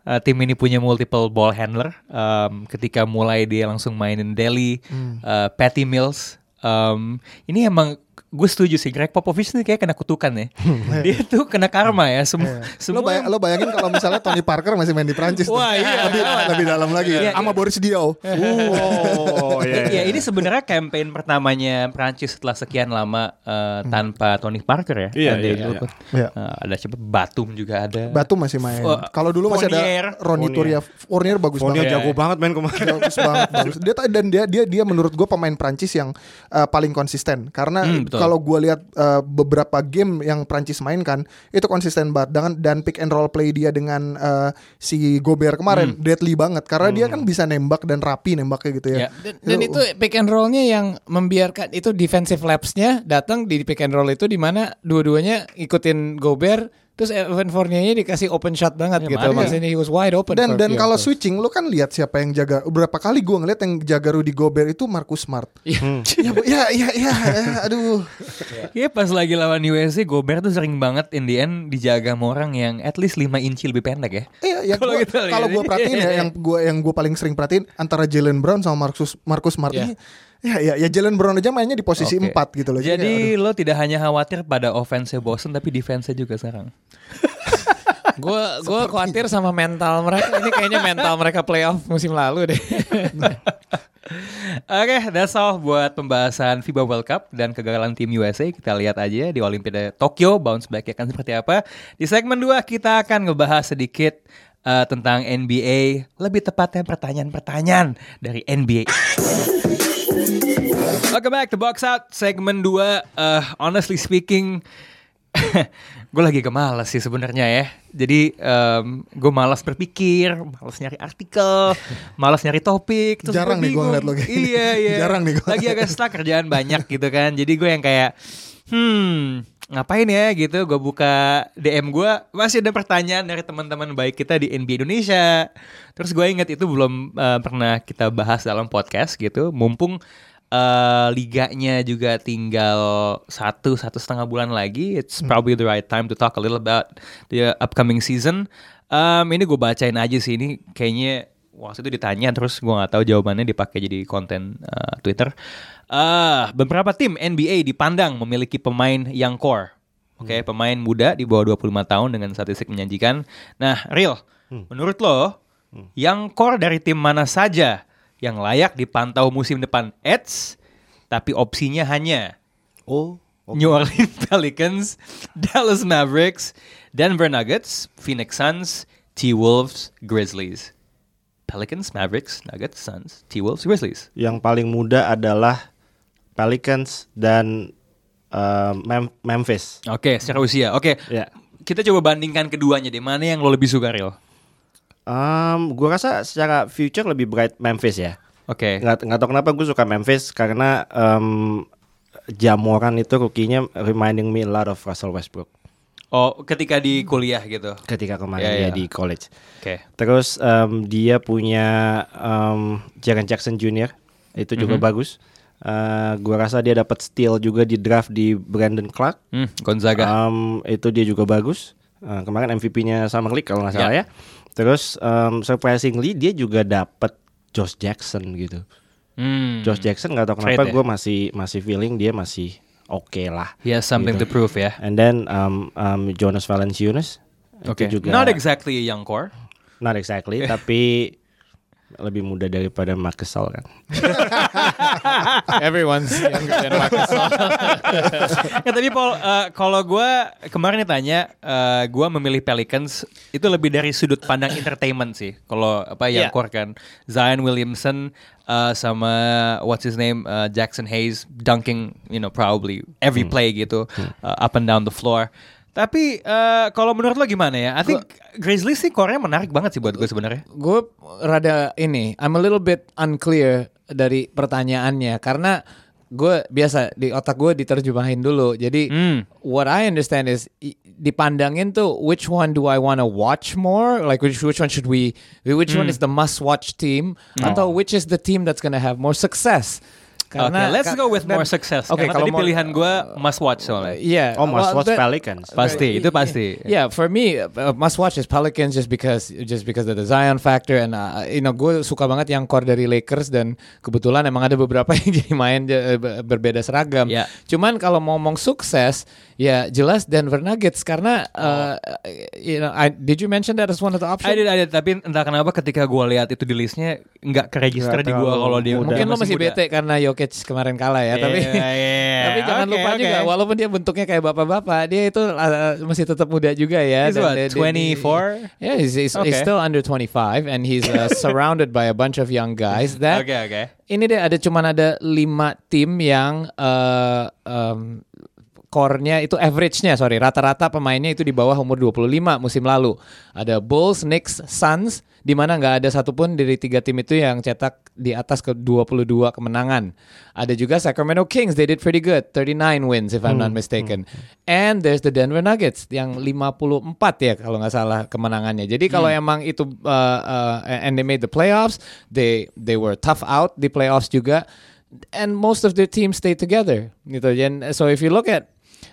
Uh, tim ini punya multiple ball handler. Um, ketika mulai dia langsung mainin Delhi, uh, Patty Mills. Um, ini emang gue setuju sih Greg Popovich ini kayak kena kutukan ya. dia tuh kena karma ya. Sem Lo, semua bayang- lo bayangin kalau misalnya Tony Parker masih main di Prancis tuh. Wah, iya. lebih, lebih dalam lagi Iya, sama Boris Diaw. Oh, ya, ini sebenarnya campaign pertamanya Prancis setelah sekian lama uh, tanpa Tony Parker ya. Iya, ada iya, iya. tuh. Iya. Uh, ada siapa? Batum juga ada. Batu masih main. Wah, Kalau dulu masih ada Ronny Turia. Fournier bagus Fournier banget. jago banget main kemarin. bagus banget bagus. Dia dan dia dia dia menurut gue pemain Prancis yang uh, paling konsisten karena Hmm, betul. Kalau gue lihat uh, beberapa game yang Prancis mainkan itu konsisten banget dengan dan pick and roll play dia dengan uh, si Gobert kemarin Hmm. deadly banget karena dia kan bisa nembak dan rapi nembaknya gitu ya. Ya. Dan, dan itu pick and rollnya yang membiarkan itu defensive lapsnya datang di pick and roll itu di mana dua-duanya ikutin Gobert terus Evan Fournier dikasih open shot banget Ya, gitu maksudnya he was wide open Dan dan kalau switching lu kan lihat siapa yang jaga beberapa kali gue ngeliat yang jaga Rudy Gobert itu Marcus Smart. Iya. ya, bu- ya ya ya ya, aduh. Iya pas lagi lawan USA Gobert tuh sering banget in the end dijaga sama orang yang at least 5 inci lebih pendek ya. Iya, ya Kalau gua- gitu kalau gue perhatiin ya yang gue yang gue paling sering perhatiin antara Jalen Brown sama Marcus Marcus Smart Iya. ini Ya ya ya Jalen Brown aja mainnya di posisi Oke. 4 gitu loh. kayak, Jadi lo tidak hanya khawatir pada offense Boston tapi defense juga sekarang. Gue gue khawatir sama mental mereka. Ini kayaknya mental mereka playoff musim lalu deh. Oke, that's all buat pembahasan FIBA World Cup dan kegagalan tim USA. Kita lihat aja di Olimpiade Tokyo bounce back akan seperti apa. Di segmen 2 kita akan ngebahas sedikit eh, tentang NBA, lebih tepatnya pertanyaan-pertanyaan dari NBA. Welcome back to Box Out segmen 2. Eh, honestly speaking, gue lagi kemalas sih sebenarnya ya. Jadi gue malas berpikir, malas nyari artikel, malas nyari topik. terus Jarang nih bingung. ngeliat lo kayak. Iya iya. Jarang nih gua. Lagi agak stuck kerjaan banyak gitu kan. Jadi gue yang kayak, hmm ngapain ya gitu. Gue buka DM gue masih ada pertanyaan dari teman-teman baik kita di NBA Indonesia. Terus gue inget itu belum eh, pernah kita bahas dalam podcast gitu. Mumpung eh, liganya juga tinggal satu satu setengah bulan lagi. It's probably the right time to talk a little about the upcoming season. Um, ini gue bacain aja sih ini kayaknya waktu itu ditanya terus gue nggak tahu jawabannya dipakai jadi konten uh, Twitter. Ah, beberapa tim NBA dipandang memiliki pemain yang core. Oke, pemain muda di bawah 25 tahun dengan statistik menjanjikan. Nah, real, menurut lo yang core dari tim mana saja yang layak dipantau musim depan Eds tapi opsinya hanya Oh, New Orleans Pelicans, Dallas Mavericks, Denver Nuggets, Phoenix Suns, T-Wolves, Grizzlies. Pelicans, Mavericks, Nuggets, Suns, T-Wolves, Grizzlies. yang paling muda adalah Pelicans dan uh, Mem- Memphis. Oke, secara usia. Oke, Ya. kita coba bandingkan keduanya deh. Mana yang lo lebih suka, Real? Um, gua rasa secara future lebih bright Memphis ya. Oke. Nggak nggak tahu kenapa gue suka Memphis karena um, Jamoran itu rukinya reminding me a lot of Russell Westbrook Oh, ketika di kuliah gitu. ketika kemarin Ya, dia ya. di college. Oke. Terus um, dia punya um, Jaren Jackson Jr. itu juga Mhm. bagus. Uh, gua rasa dia dapat steal juga di draft di Brandon Clark. Hmm, Gonzaga. Um, itu dia juga bagus. Uh, kemarin MVP-nya Summer League kalau nggak salah Ya. ya. Terus um, surprisingly dia juga dapat Josh Jackson gitu. Hmm. Josh Jackson nggak tahu Trade kenapa ya? gue masih masih feeling dia masih oke lah. He has something gitu. to prove ya. And then um, um, Jonas Valanciunas Oke. itu juga Not exactly a young core. not exactly tapi lebih muda daripada Marcus Gasol kan. Everyone's younger than Marcus Gasol. ya tadi Paul, eh, kalau gue kemarin ditanya, eh gue memilih Pelicans itu lebih dari sudut pandang entertainment sih. Kalau apa yang Yeah. core kan, Zion Williamson eh, sama what's his name eh, Jackson Hayes dunking, you know probably every play gitu, eh, up and down the floor. Tapi eh, kalau menurut lo gimana ya? I think Grizzlies sih core-nya menarik banget sih buat gue sebenarnya. gue rada ini, I'm a little bit unclear dari pertanyaannya karena gue biasa di otak gue diterjemahin dulu. Jadi Hmm. what I understand is dipandangin tuh which one do I wanna watch more? Like which which one should we? Which one is the must watch team? Atau which is the team that's gonna have more success? Oke, let's go with more success. Oke, Karena kalau tadi pilihan gue must watch soalnya. Yeah. Oh, must well, watch that- Pelicans. Pasti, itu pasti. Yeah, for me, uh, must watch is Pelicans just because just because of the Zion factor and uh, you know gue suka banget yang core dari Lakers dan kebetulan emang ada beberapa yang jadi main be- berbeda seragam. Yeah. Cuman kalau mau ngomong sukses, ya jelas Denver Nuggets karena uh, you know, I, did you mention that as one of the options? I did, I did. Tapi entah kenapa ketika gue lihat itu di listnya nggak ke register Nggak di gue kalau dia. Mungkin lo masih masih muda. bete karena Jokic kemarin kalah ya, tapi Iya, iya. tapi jangan Oke, lupa oke. juga walaupun dia bentuknya kayak bapak-bapak, dia itu uh, masih tetap muda juga ya. He's what, dia- dia- 24? Yeah, he's, he's, he's Okay. still under 25 and he's uh, surrounded by a bunch of young guys. That Oke, oke. ini deh ada cuman ada lima tim yang uh, um, core-nya itu average-nya sorry rata-rata pemainnya itu di bawah umur 25 musim lalu. Ada Bulls, Knicks, Suns di mana nggak ada satupun dari tiga tim itu yang cetak di atas ke 22 kemenangan. Ada juga Sacramento Kings, they did pretty good, 39 wins if I'm not mistaken. And there's the Denver Nuggets yang 54 ya kalau nggak salah kemenangannya. Jadi kalau emang itu uh, uh, and they made the playoffs, they they were tough out di playoffs juga and most of their teams stay together gitu. And so if you look at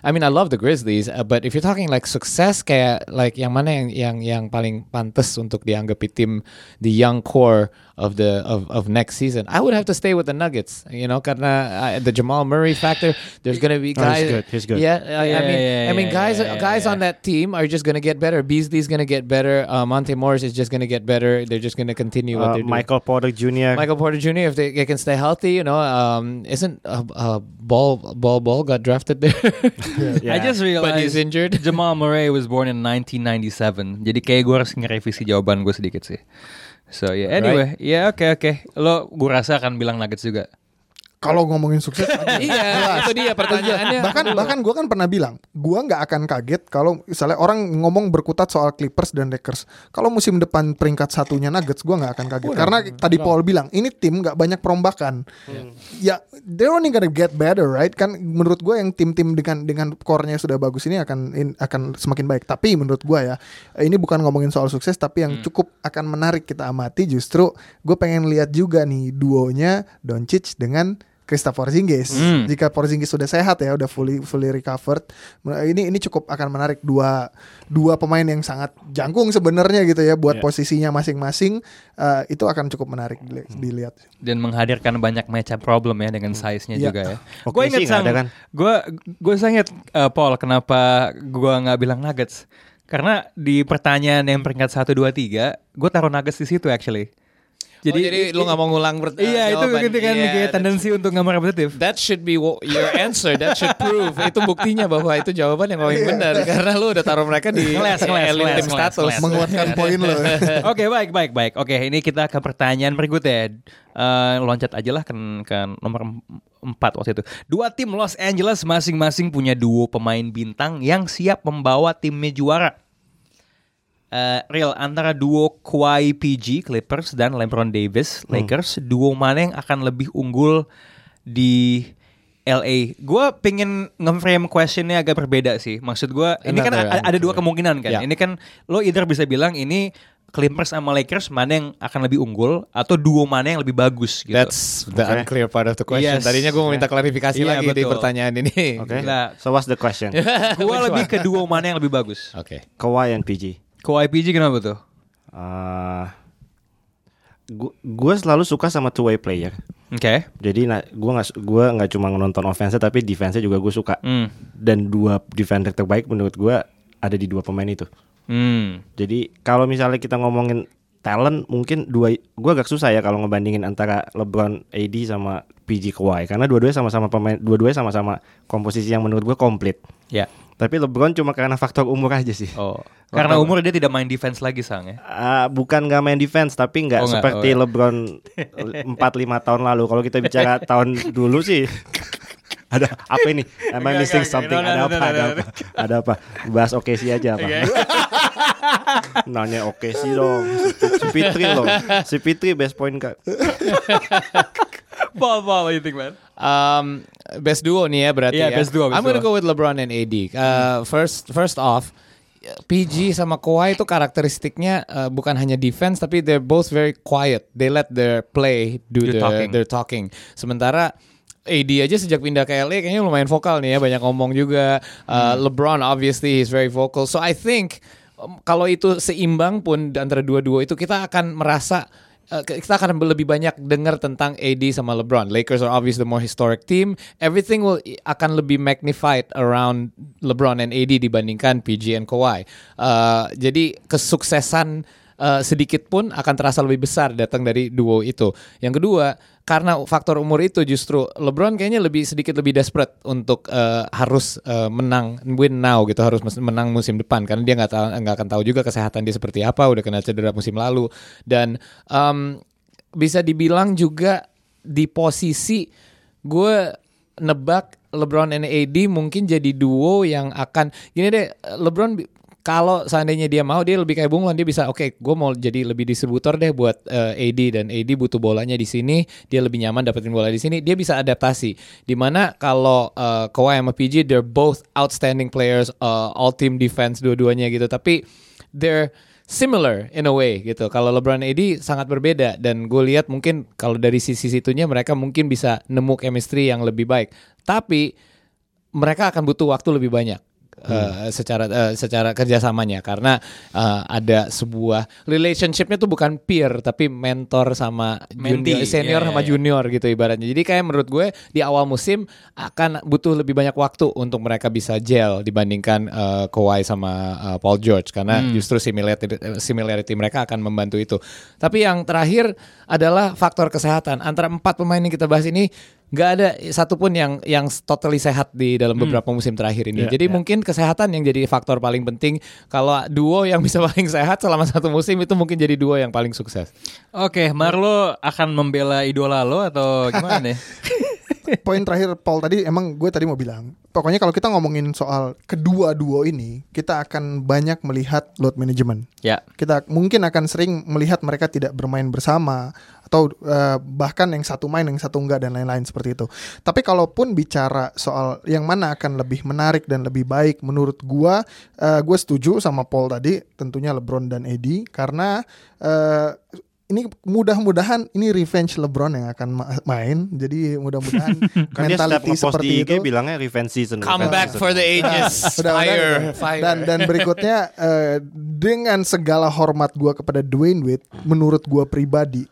I mean I love the Grizzlies, uh, but if you're talking like success kayak like yang mana yang yang yang paling pantas untuk dianggapi tim the young core of the of, of next season, I would have to stay with the Nuggets. You know, karena uh, the Jamal Murray factor. There's gonna be Oh, he's guys. good, he's good. Yeah, I, I Yeah, mean, yeah, I mean, yeah, guys, yeah, yeah, guys yeah. on that team are just gonna get better. Beasley's gonna get better. Uh, Monte Morris is just gonna get better. They're just gonna continue what Uh, they're doing. Michael Porter Jr. Michael Porter Jr. If they, they can stay healthy, you know, um, isn't uh, uh, ball ball ball got drafted there? Yeah. I just realized But he's injured. Jamal Murray was born in 1997. Jadi kayak gue harus ngerevisi jawaban gue sedikit sih. So yeah, anyway, ya oke oke. Lo gue rasa akan bilang Nuggets juga. Kalau ngomongin sukses aja. iya, itu dia pertanyaannya. bahkan bahkan gue kan pernah bilang gue nggak akan kaget kalau misalnya orang ngomong berkutat soal Clippers dan Lakers. Kalau musim depan peringkat satunya Nuggets gue nggak akan kaget. Karena tadi Paul bilang ini tim nggak banyak perombakan. Ya they're only gonna get better right? Kan menurut gue yang tim-tim dengan dengan core-nya sudah bagus ini akan in- akan semakin baik. Tapi menurut gue ya ini bukan ngomongin soal sukses tapi yang cukup akan menarik kita amati justru gue pengen lihat juga nih duonya Doncic dengan Kristaps Porzingis. Hmm. Jika Porzingis sudah sehat ya, udah fully fully recovered, ini ini cukup akan menarik dua dua pemain yang sangat jangkung sebenarnya gitu ya buat Yeah. posisinya masing-masing eh, itu akan cukup menarik dili- dilihat. dan menghadirkan banyak matchup problem ya dengan size-nya Iya. juga ya. Oke Gue inget sang, kan? gue gue inget uh, Paul kenapa gue nggak bilang Nuggets karena di pertanyaan yang peringkat satu dua tiga gue taruh Nuggets di situ actually. Jadi, oh, jadi lu nggak mau ngulang pert- Iya itu gitu kan Iya, kayak tendensi untuk nggak repetitif. That should be your answer. That should prove itu buktinya bahwa itu jawaban yang paling benar karena lu udah taruh mereka di tim ngeles, status. Menguatkan poin lo. Oke baik baik baik. Oke ini kita ke pertanyaan berikutnya. Eh, loncat aja lah ke, ke nomor em- empat waktu itu. Dua tim Los Angeles masing-masing punya duo pemain bintang yang siap membawa timnya juara. Eh, real antara duo Kawhi PG Clippers dan LeBron Davis Lakers, duo mana yang akan lebih unggul di LA? Gue pengen nge-frame questionnya agak berbeda sih. Maksud gue ini kan Another a- ada dua kemungkinan kan. Ya. Ini kan lo either bisa bilang ini Clippers sama Lakers mana yang akan lebih unggul atau duo mana yang lebih bagus gitu. That's the Oke. unclear part of the question. Yes. Tadinya gue mau minta klarifikasi Iya, lagi di betul. pertanyaan ini. Oke. Gila. So what's the question? gue lebih ke duo mana yang lebih bagus. Oke. Kawhi and PG. Kawhi PG kenapa tuh? Uh, gue selalu suka sama two way player. Oke. Jadi na, gue nggak gua nggak cuma nonton offense tapi defense juga gue suka. Hmm. Dan dua defender terbaik menurut gue ada di dua pemain itu. Hmm. Jadi kalau misalnya kita ngomongin talent mungkin dua gue agak susah ya kalau ngebandingin antara LeBron AD sama PG Kawhi karena dua-duanya sama-sama pemain dua-duanya sama-sama komposisi yang menurut gue komplit. Ya. Tapi LeBron cuma karena faktor umur aja sih. Oh. Karena umur dia tidak main defense lagi sang ya. Ah, bukan nggak main defense tapi nggak Oh, seperti Oh, ya. LeBron 4 5 tahun lalu. Kalau kita bicara tahun dulu sih ada apa ini? Am I missing something? Ada apa? Ada apa? Ada apa? Bahas oke sih aja apa? Nanya oke sih dong. Si Fitri loh. Si Fitri best point kak. Paul, Paul, what do you think, man? Um, best duo nih ya berarti Iya, ya. best duo, best I'm gonna duo. go with LeBron and AD. Uh, first first off, PG sama Kawhi itu karakteristiknya uh, bukan hanya defense tapi they're both very quiet. They let their play do Do the, talking. their talking. Sementara AD aja sejak pindah ke LA kayaknya lumayan vokal nih ya, banyak ngomong juga. Uh, LeBron obviously is very vocal. So I think um, kalau itu seimbang pun antara dua-dua itu kita akan merasa uh, kita akan lebih banyak dengar tentang AD sama LeBron. Lakers are obviously the more historic team. Everything will akan lebih magnified around LeBron and AD dibandingkan PG and Kawhi. Uh, jadi kesuksesan uh, sedikit pun akan terasa lebih besar datang dari duo itu. Yang kedua, karena faktor umur itu justru LeBron kayaknya lebih sedikit lebih desperate untuk uh, harus uh, menang win now gitu harus menang musim depan. Karena dia nggak tahu nggak akan tahu juga kesehatan dia seperti apa udah kena cedera musim lalu. Dan um, bisa dibilang juga di posisi gue nebak LeBron and AD mungkin jadi duo yang akan gini deh LeBron kalau seandainya dia mau dia lebih kayak bunglon. Dia bisa oke gue mau jadi lebih distributor deh buat eh, AD dan AD butuh bolanya di sini. Dia lebih nyaman dapetin bola di sini. Dia bisa adaptasi. Di mana kalau eh, Kawhi sama PG they're both outstanding players eh, all team defense dua-duanya gitu. Tapi they're similar in a way gitu. Kalau LeBron AD sangat berbeda. Dan gue lihat mungkin kalau dari sisi situnya mereka mungkin bisa nemu chemistry yang lebih baik. Tapi mereka akan butuh waktu lebih banyak. Hmm. eh, secara eh, secara kerjasamanya karena eh, ada sebuah relationshipnya tuh bukan peer tapi mentor sama junior, senior iya, sama iya, iya. junior gitu ibaratnya jadi kayak menurut gue di awal musim akan butuh lebih banyak waktu untuk mereka bisa gel dibandingkan eh, Kawhi sama eh, Paul George karena Hmm. justru similarity similarity mereka akan membantu itu tapi yang terakhir adalah faktor kesehatan antara empat pemain yang kita bahas ini nggak ada satupun yang yang totally sehat di dalam Hmm. beberapa musim terakhir ini. Iya, Jadi mungkin kesehatan yang jadi faktor paling penting. Kalau duo yang bisa paling sehat selama satu musim itu mungkin jadi duo yang paling sukses. Oke, Marlo akan membela idola lo atau gimana nih? Poin terakhir Paul tadi emang gue tadi mau bilang, pokoknya kalau kita ngomongin soal kedua duo ini, kita akan banyak melihat load management. ya. Kita mungkin akan sering melihat mereka tidak bermain bersama atau eh, bahkan yang satu main yang satu enggak dan lain-lain seperti itu. Tapi kalaupun bicara soal yang mana akan lebih menarik dan lebih baik menurut gua eh, gue setuju sama Paul tadi tentunya LeBron dan AD karena eh, ini mudah-mudahan ini revenge LeBron yang akan ma- main. Jadi mudah-mudahan Kan mentality seperti di IG itu bilangnya revenge season. Come revenge back season. for the ages. Udah, fire, udah. fire. Dan dan berikutnya eh, dengan segala hormat gua kepada Dwayne Wade, menurut gua pribadi,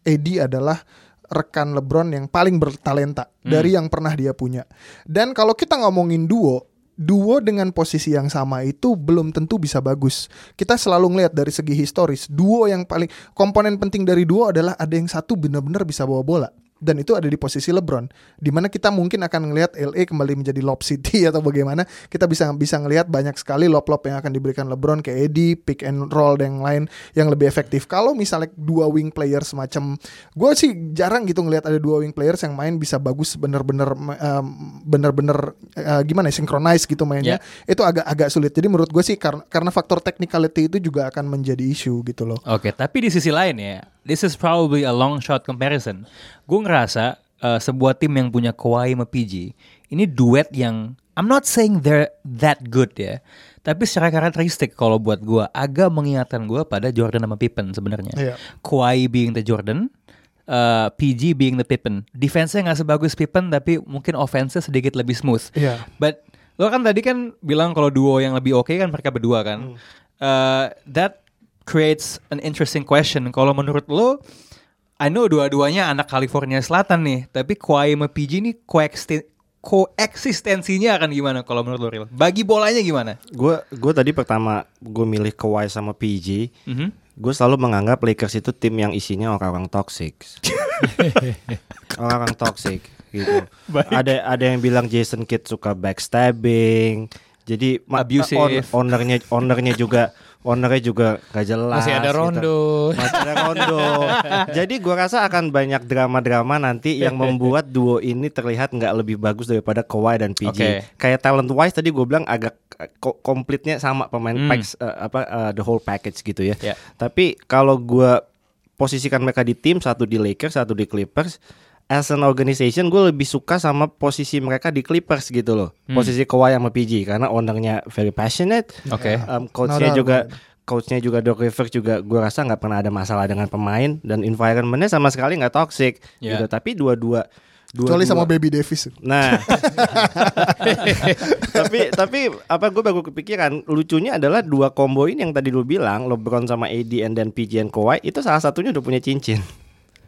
Eddie adalah rekan LeBron yang paling bertalenta dari yang pernah dia punya. Dan kalau kita ngomongin duo, duo dengan posisi yang sama itu belum tentu bisa bagus. Kita selalu ngelihat dari segi historis, duo yang paling komponen penting dari duo adalah ada yang satu benar-benar bisa bawa bola. Dan itu ada di posisi LeBron, di mana kita mungkin akan ngelihat LA kembali menjadi lob city atau bagaimana kita bisa bisa ngelihat banyak sekali lob-lob yang akan diberikan LeBron ke Eddie, pick and roll dan yang lain yang lebih efektif. Kalau misalnya dua wing player semacam, gue sih jarang gitu ngelihat ada dua wing players yang main bisa bagus bener-bener em, bener-bener eh, gimana ya synchronize gitu mainnya. Itu agak agak sulit. Jadi menurut gue sih karena karena faktor technicality itu juga akan menjadi isu gitu loh. Oke, tapi di sisi lain ya, this is probably a long shot comparison. Gue ngerasa uh, sebuah tim yang punya Kawhi sama PG, ini duet yang I'm not saying they're that good ya, tapi secara karakteristik kalau buat gue agak mengingatkan gue pada Jordan sama Pippen sebenarnya. Iya. Kawhi being the Jordan, uh, PG being the Pippen. Defense-nya nggak sebagus Pippen, tapi mungkin offense-nya sedikit lebih smooth. Iya. But lo kan tadi kan bilang kalau duo yang lebih oke kan mereka berdua kan. Uh, that creates an interesting question. Kalau menurut lo, I know dua-duanya anak California Selatan nih, tapi Kawhi sama PG ini koeksisten koeksistensinya akan gimana kalau menurut lo Ril? Bagi bolanya gimana? Gue gue tadi pertama gue milih Kawhi sama PG. Mhm. Gue selalu menganggap Lakers itu tim yang isinya orang-orang toxic. orang-orang toxic gitu. Ada ada yang bilang Jason Kidd suka backstabbing. Jadi Abusive. on- ownernya ownernya juga ownernya juga gak jelas. Masih ada gitu. Rondo. Masih ada Rondo. Jadi gua rasa akan banyak drama-drama nanti yang membuat duo ini terlihat nggak lebih bagus daripada Kawhi dan PG. Oke. Kayak talent wise tadi gue bilang agak ko- komplitnya sama pemain Hmm. packs, eh, apa eh, the whole package gitu ya. Ya. Tapi kalau gua posisikan mereka di tim satu di Lakers satu di Clippers as an organization gue lebih suka sama posisi mereka di Clippers gitu loh Hmm. posisi Kawhi sama PG karena ownernya very passionate Oke. Um, coachnya No juga coachnya juga Doc Rivers juga gue rasa nggak pernah ada masalah dengan pemain dan environmentnya sama sekali nggak toxic Ya. gitu tapi dua-dua dua Kecuali sama Baby Davis. Nah, tapi tapi apa gue baru kepikiran lucunya adalah dua combo ini yang tadi lu bilang LeBron sama AD and then PG and Kawhi itu salah satunya udah punya cincin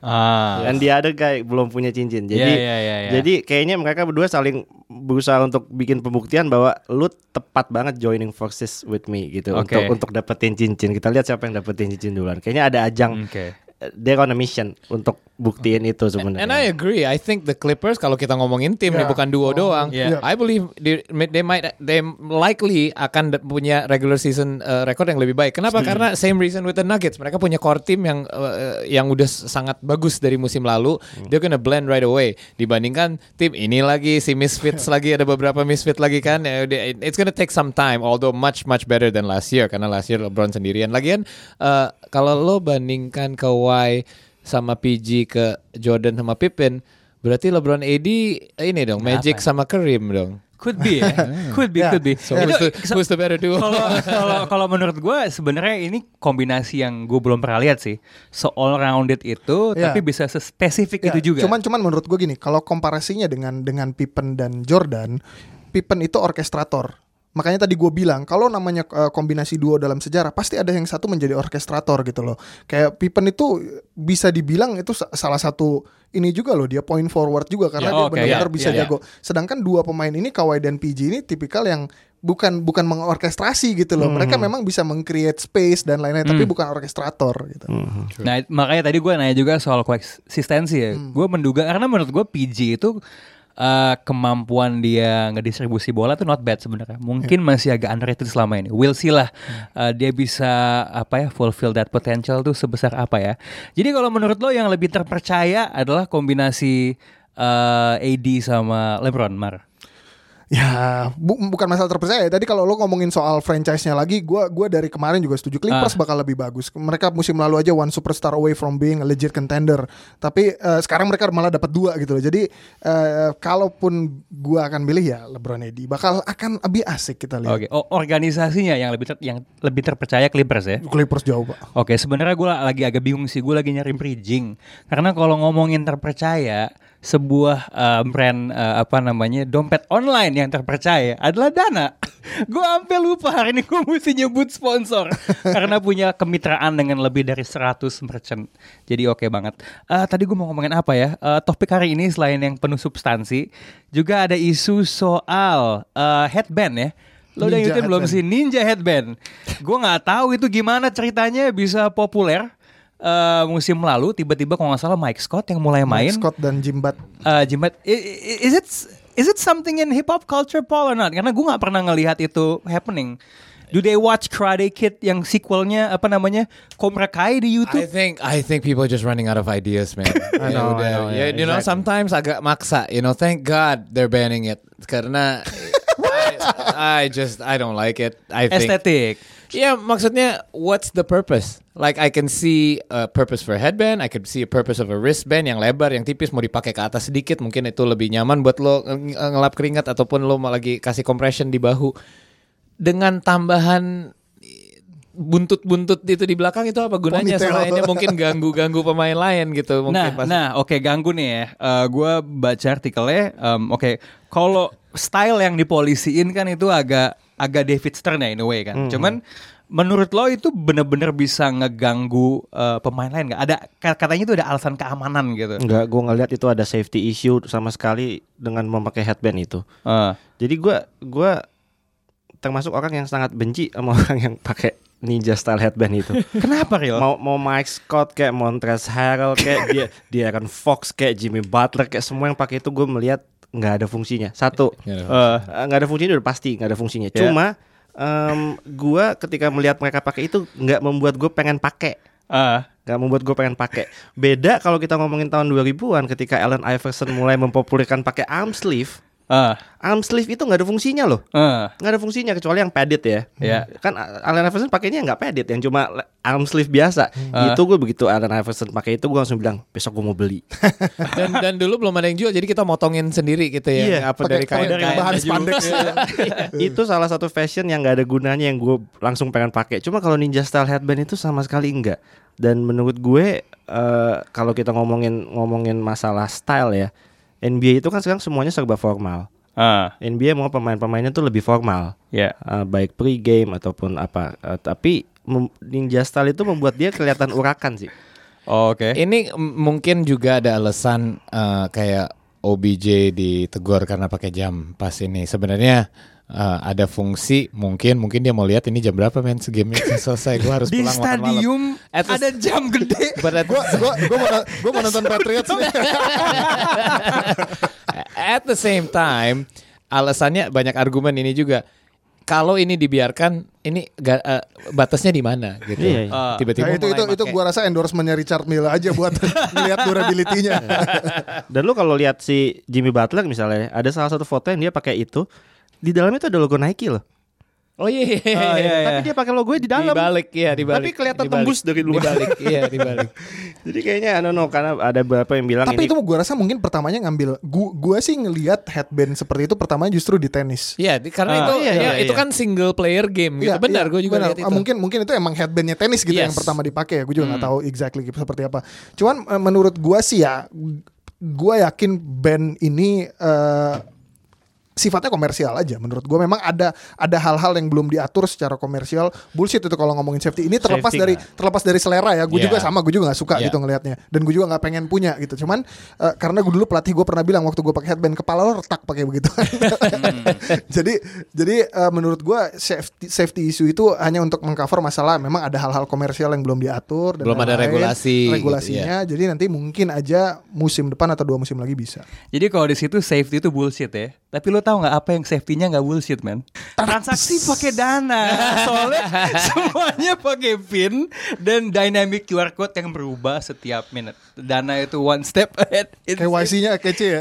Ah. dan dia ada guy belum punya cincin. Jadi Iya, iya, iya, iya. jadi kayaknya mereka berdua saling berusaha untuk bikin pembuktian bahwa lu tepat banget joining forces with me gitu Oke. untuk untuk dapetin cincin. Kita lihat siapa yang dapetin cincin duluan. Kayaknya ada ajang Oke. they're on a mission untuk buktiin itu sebenarnya. And I agree. I think the Clippers kalau kita ngomongin tim nih Yeah. bukan duo doang. Yeah. I believe they, they might they likely akan punya regular season uh, record yang lebih baik. Kenapa? Karena same reason with the Nuggets. Mereka punya core team yang uh, yang udah sangat bagus dari musim lalu. They're gonna blend right away. Dibandingkan tim ini lagi si misfits lagi ada beberapa misfit lagi kan. Ya It's gonna take some time. Although much much better than last year karena last year LeBron sendirian. Lagian uh, kalau lo bandingkan Kawhi sama PG ke Jordan sama Pippen, berarti LeBron AD ini dong, Magic sama Kareem dong. Could be ya. Could be, Ya. could be. So Itu- who's the, who's the better duo? kalau kalau menurut gue sebenarnya ini kombinasi yang gue belum pernah lihat sih. So all rounded itu Ya. tapi bisa spesifik Ya, itu juga. Cuman cuman menurut gue gini, kalau komparasinya dengan dengan Pippen dan Jordan, Pippen itu orkestrator. Makanya tadi gue bilang kalau namanya eh, kombinasi duo dalam sejarah pasti ada yang satu menjadi orkestrator gitu loh. Kayak Pippen itu bisa dibilang itu sa- salah satu ini juga loh dia point forward juga karena Ya, dia oke, benar-benar ya, bisa ya, ya. jago. Sedangkan dua pemain ini Kawhi dan PG ini tipikal yang bukan bukan mengorkestrasi gitu loh. Mereka memang bisa meng-create space dan lain-lain tapi bukan orkestrator gitu. Nah makanya tadi gue nanya juga soal konsistensi ya. Gue menduga karena menurut gue PG itu eh, kemampuan dia ngedistribusi bola tuh not bad sebenarnya. Mungkin masih agak underrated selama ini. We'll see lah eh, dia bisa apa ya fulfill that potential tuh sebesar apa ya. Jadi kalau menurut lo yang lebih terpercaya adalah kombinasi eh, AD sama LeBron Mar. Ya, bu- bukan masalah terpercaya. Tadi kalau lo ngomongin soal franchise-nya lagi, gua gua dari kemarin juga setuju Clippers bakal lebih bagus. Mereka musim lalu aja one superstar away from being a legit contender. Tapi eh, sekarang mereka malah dapat dua gitu loh. Jadi eh, kalaupun gua akan pilih ya LeBron AD, bakal akan lebih asik kita lihat. Oke, oh, organisasinya yang lebih ter- yang lebih terpercaya Clippers ya. Clippers jauh, Pak. Oke, sebenarnya gue lagi agak bingung sih. Gue lagi nyari bridging karena kalau ngomongin terpercaya, sebuah uh, brand uh, apa namanya dompet online yang terpercaya adalah Dana. gue sampai lupa hari ini gue mesti nyebut sponsor karena punya kemitraan dengan lebih dari 100 merchant. Jadi oke banget. Eh, tadi gue mau ngomongin apa ya? Eh, topik hari ini selain yang penuh substansi, juga ada isu soal eh, headband ya. Lo udah ngikutin belum sih Ninja Headband? Gue nggak tahu itu gimana ceritanya bisa populer. Eh, musim lalu tiba-tiba kalau nggak salah Mike Scott yang mulai main. Mike Scott dan Jim Butt. Eh, Jimat, i- i- is it is it something in hip hop culture Paul or not? Karena gue nggak pernah ngelihat itu happening. Do they watch Karate Kid yang sequelnya apa namanya Cobra Kai di I YouTube? think I think people are just running out of ideas, man. I know, I Ya udah. know, Ya, yeah, you know, exactly. sometimes agak maksa. You know, thank God they're banning it karena I, I just I don't like it. I think Estetik. Yeah, maksudnya what's the purpose? Like I can see a purpose for a headband, I could see a purpose of a wristband yang lebar, yang tipis mau dipakai ke atas sedikit, mungkin itu lebih nyaman buat lo ng- ng- ngelap keringat ataupun lo mau lagi kasih compression di bahu. Dengan tambahan buntut-buntut itu di belakang itu apa gunanya Ponytail. selainnya mungkin ganggu-ganggu pemain lain gitu Nah, mungkin pas nah, oke ganggu nih ya. gue baca artikelnya. em, oke, kalau style yang dipolisiin kan itu agak agak David Stern ya in a way kan. Cuman menurut lo itu bener-bener bisa ngeganggu eh, pemain lain nggak? Ada katanya itu ada alasan keamanan gitu. Enggak, gue ngeliat itu ada safety issue sama sekali dengan memakai headband itu. Eh, Jadi gue gua termasuk orang yang sangat benci sama orang yang pakai ninja style headband itu. kenapa Rio? mau mau Mike Scott kayak Montrezl Harrell kayak dia dia akan Fox kayak Jimmy Butler kayak semua yang pakai itu gue melihat nggak ada fungsinya. Satu Ya, Eh, eh, nggak ada fungsinya udah pasti nggak ada fungsinya. Ya. Cuma em, gua ketika melihat mereka pakai itu nggak membuat gue pengen pakai. eh, Gak membuat gue pengen pakai. Beda kalau kita ngomongin tahun 2000-an ketika Allen Iverson mulai mempopulerkan pakai arm sleeve. Eh, Arm sleeve itu nggak ada fungsinya loh. eh. Nggak ada fungsinya kecuali yang padded ya. Iya. Kan Allen Iverson pakainya nggak padded, yang cuma arm sleeve biasa. Ah. Itu gue begitu Allen Iverson pakai itu gue langsung bilang besok gue mau beli. dan dan dulu belum ada yang jual jadi kita motongin sendiri gitu ya Iya, apa dari kain pakai kain bahan spandex. itu salah satu fashion yang nggak ada gunanya yang gue langsung pengen pakai. Cuma kalau Ninja Style headband itu sama sekali enggak. Dan menurut gue eh, kalau kita ngomongin ngomongin masalah style ya, NBA itu kan sekarang semuanya serba formal. Ah, NBA mau pemain-pemainnya tuh lebih formal. ya. uh, baik pre-game ataupun apa. Uh, tapi Ninja Style itu membuat dia kelihatan urakan sih. Oke. Ini m- mungkin juga ada alasan eh, kayak OBJ ditegur karena pakai jam pas ini. Sebenarnya eh, ada fungsi mungkin mungkin dia mau lihat ini jam berapa men game selesai gue harus Di pulang makan malam. stadium the- ada jam gede. Gua gua gua mau nonton Patriots at the same time alasannya banyak argumen ini juga. Kalau ini dibiarkan, ini ga- eh, batasnya di mana gitu? Iya, iya. Ah. Tiba-tiba Nah, itu itu itu gua rasa endorsementnya Richard Mille aja buat ngelihat durability-nya. Dan lu kalau lihat si Jimmy Butler misalnya, ada salah satu foto yang dia pakai itu di dalamnya itu ada logo Nike loh. Oh iya, iya, iya. Oh, iya, iya. Tapi dia pakai logonya di dalam. Di balik, iya di balik. Tapi kelihatan Di balik. tembus dari luar. Di balik, iya di balik. Jadi kayaknya I don't know karena ada beberapa yang bilang Tapi ini itu gua rasa mungkin pertamanya ngambil gua, gua sih ngelihat headband seperti itu pertamanya justru di tenis. Iya, di- karena Ah, itu iya, ya, iya, itu iya. kan single player game gitu. Iya, benar, iya, gue juga benar. lihat itu. Ah, Mungkin mungkin itu emang headbandnya tenis gitu Yes. yang pertama dipakai ya. Gue juga nggak tahu exactly seperti apa. Cuman eh, menurut gua sih ya, gua yakin band ini eh, sifatnya komersial aja menurut gue memang ada ada hal-hal yang belum diatur secara komersial bullshit itu kalau ngomongin safety ini terlepas Safety dari nggak? terlepas dari selera ya gue Yeah. juga sama gue juga nggak suka Yeah. gitu ngelihatnya dan gue juga nggak pengen punya gitu cuman eh, karena gue dulu pelatih gue pernah bilang waktu gue pakai headband kepala lo retak pakai begitu jadi jadi eh, menurut gue safety safety issue itu hanya untuk mengcover masalah memang ada hal-hal komersial yang belum diatur dan Belum ada lain-lain. regulasi gitu, regulasinya jadi nanti mungkin aja musim depan atau dua musim lagi bisa Jadi kalau di situ safety itu bullshit ya. Tapi lo tahu nggak apa yang safety-nya nggak bullshit, man? Transaksi pakai dana. Soalnya semuanya pakai PIN dan dynamic QR code yang berubah setiap minute. Dana itu one step ahead. KYC-nya kece ya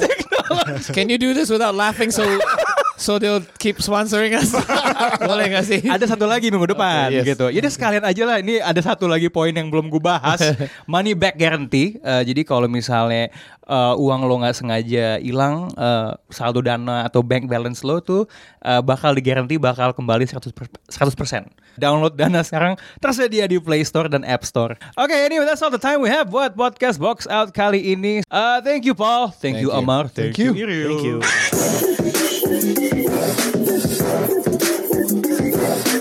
Can you do this without laughing so so they'll keep sponsoring us? Boleh gak sih? ada satu lagi minggu depan Okay, yes. gitu. Jadi sekalian aja lah ini ada satu lagi poin yang belum gue bahas. Money back guarantee. Eh, jadi kalau misalnya eh, uang lo nggak sengaja hilang, eh, saldo dana atau bank balance lo tuh eh, bakal digaranti bakal kembali 100%. 100%. Download dana sekarang tersedia di Play Store dan App Store. Oke, anyway that's all the time we have buat podcast box out kali ini. Eh, thank you Paul, thank, Thank you you. Amar, Thank you. Iril. Thank you. Thank you.